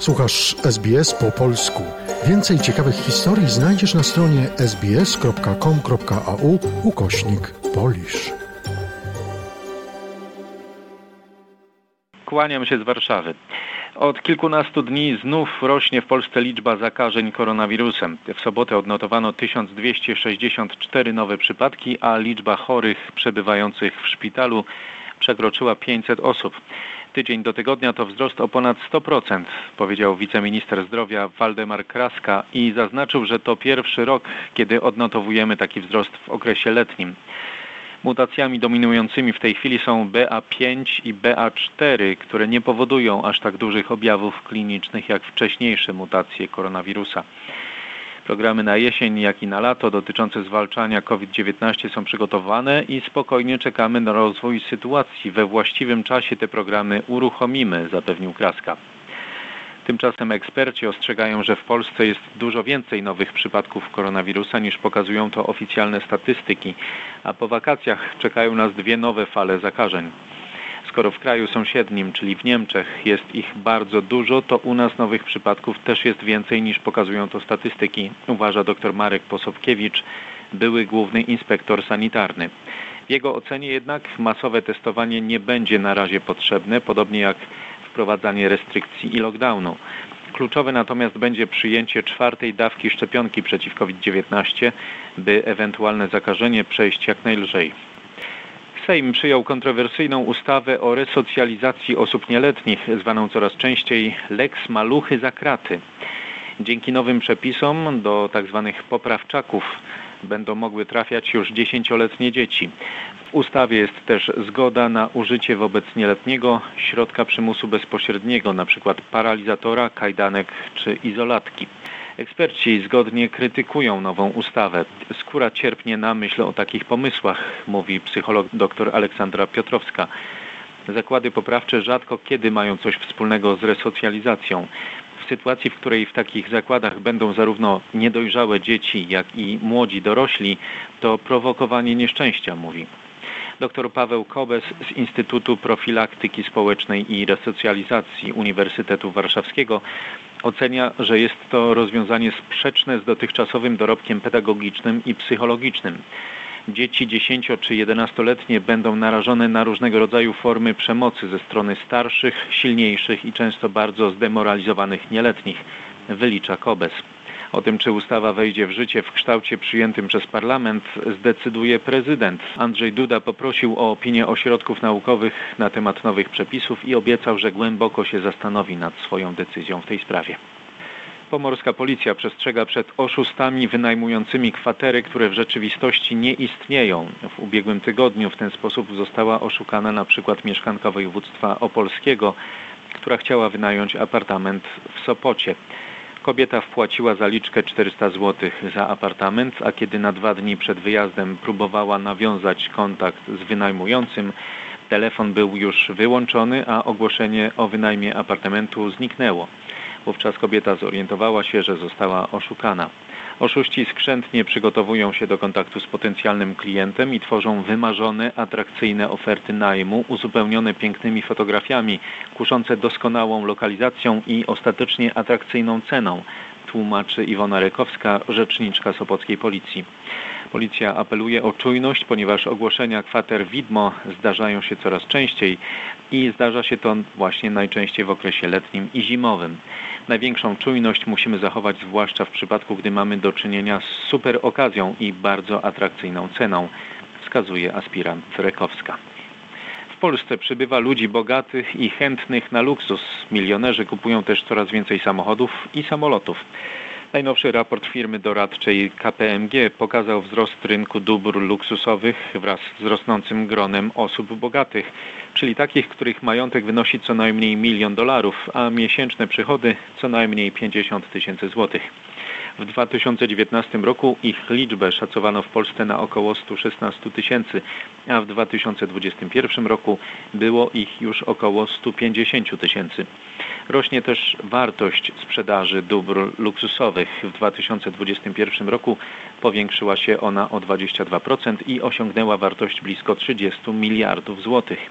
Słuchasz SBS po polsku. Więcej ciekawych historii znajdziesz na stronie sbs.com.au ukośnik polisz. Kłaniam się z Warszawy. Od kilkunastu dni znów rośnie w Polsce liczba zakażeń koronawirusem. W sobotę odnotowano 1264 nowe przypadki, a liczba chorych przebywających w szpitalu przekroczyła 500 osób. Tydzień do tygodnia to wzrost o ponad 100%, powiedział wiceminister zdrowia Waldemar Kraska i zaznaczył, że to pierwszy rok, kiedy odnotowujemy taki wzrost w okresie letnim. Mutacjami dominującymi w tej chwili są BA5 i BA4, które nie powodują aż tak dużych objawów klinicznych jak wcześniejsze mutacje koronawirusa. Programy na jesień, jak i na lato dotyczące zwalczania COVID-19 są przygotowane i spokojnie czekamy na rozwój sytuacji. We właściwym czasie te programy uruchomimy, zapewnił Kraska. Tymczasem eksperci ostrzegają, że w Polsce jest dużo więcej nowych przypadków koronawirusa niż pokazują to oficjalne statystyki, a po wakacjach czekają nas dwie nowe fale zakażeń. Skoro w kraju sąsiednim, czyli w Niemczech, jest ich bardzo dużo, to u nas nowych przypadków też jest więcej niż pokazują to statystyki, uważa dr Marek Posobkiewicz, były główny inspektor sanitarny. W jego ocenie jednak masowe testowanie nie będzie na razie potrzebne, podobnie jak wprowadzanie restrykcji i lockdownu. Kluczowe natomiast będzie przyjęcie czwartej dawki szczepionki przeciw COVID-19, by ewentualne zakażenie przejść jak najlżej. Sejm przyjął kontrowersyjną ustawę o resocjalizacji osób nieletnich, zwaną coraz częściej Lex Maluchy za kraty. Dzięki nowym przepisom do tzw. Tak poprawczaków będą mogły trafiać już dziesięcioletnie dzieci. W ustawie jest też zgoda na użycie wobec nieletniego środka przymusu bezpośredniego, np. paralizatora, kajdanek czy izolatki. Eksperci zgodnie krytykują nową ustawę. Skóra cierpnie na myśl o takich pomysłach, mówi psycholog dr Aleksandra Piotrowska. Zakłady poprawcze rzadko kiedy mają coś wspólnego z resocjalizacją. W sytuacji, w której w takich zakładach będą zarówno niedojrzałe dzieci, jak i młodzi dorośli, to prowokowanie nieszczęścia, mówi. Dr Paweł Kobes z Instytutu Profilaktyki Społecznej i Resocjalizacji Uniwersytetu Warszawskiego ocenia, że jest to rozwiązanie sprzeczne z dotychczasowym dorobkiem pedagogicznym i psychologicznym. Dzieci 10 czy 11-letnie będą narażone na różnego rodzaju formy przemocy ze strony starszych, silniejszych i często bardzo zdemoralizowanych nieletnich, wylicza Kobes. O tym, czy ustawa wejdzie w życie w kształcie przyjętym przez parlament, zdecyduje prezydent. Andrzej Duda poprosił o opinię ośrodków naukowych na temat nowych przepisów i obiecał, że głęboko się zastanowi nad swoją decyzją w tej sprawie. Pomorska policja przestrzega przed oszustami wynajmującymi kwatery, które w rzeczywistości nie istnieją. W ubiegłym tygodniu w ten sposób została oszukana na przykład mieszkanka województwa opolskiego, która chciała wynająć apartament w Sopocie. Kobieta wpłaciła zaliczkę 400 zł za apartament, a kiedy na dwa dni przed wyjazdem próbowała nawiązać kontakt z wynajmującym, telefon był już wyłączony, a ogłoszenie o wynajmie apartamentu zniknęło. Wówczas kobieta zorientowała się, że została oszukana. Oszuści skrzętnie przygotowują się do kontaktu z potencjalnym klientem i tworzą wymarzone, atrakcyjne oferty najmu, uzupełnione pięknymi fotografiami, kuszące doskonałą lokalizacją i ostatecznie atrakcyjną ceną, tłumaczy Iwona Rekowska, rzeczniczka Sopockiej Policji. Policja apeluje o czujność, ponieważ ogłoszenia kwater widmo zdarzają się coraz częściej i zdarza się to właśnie najczęściej w okresie letnim i zimowym. Największą czujność musimy zachować zwłaszcza w przypadku, gdy mamy do czynienia z super okazją i bardzo atrakcyjną ceną, wskazuje aspirant Rekowska. W Polsce przybywa ludzi bogatych i chętnych na luksus. Milionerzy kupują też coraz więcej samochodów i samolotów. Najnowszy raport firmy doradczej KPMG pokazał wzrost rynku dóbr luksusowych wraz z rosnącym gronem osób bogatych, czyli takich, których majątek wynosi co najmniej milion dolarów, a miesięczne przychody co najmniej 50 tysięcy złotych. W 2019 roku ich liczbę szacowano w Polsce na około 116 tysięcy, a w 2021 roku było ich już około 150 tysięcy. Rośnie też wartość sprzedaży dóbr luksusowych. W 2021 roku powiększyła się ona o 22% i osiągnęła wartość blisko 30 miliardów złotych.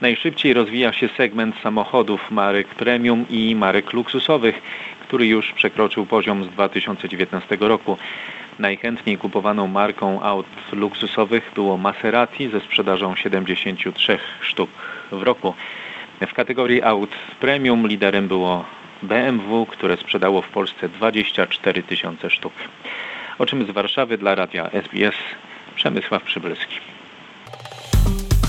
Najszybciej rozwija się segment samochodów marek premium i marek luksusowych, który już przekroczył poziom z 2019 roku. Najchętniej kupowaną marką aut luksusowych było Maserati ze sprzedażą 73 sztuk w roku. W kategorii aut premium liderem było BMW, które sprzedało w Polsce 24 tysiące sztuk. O czym z Warszawy dla radia SBS Przemysław Przybylski.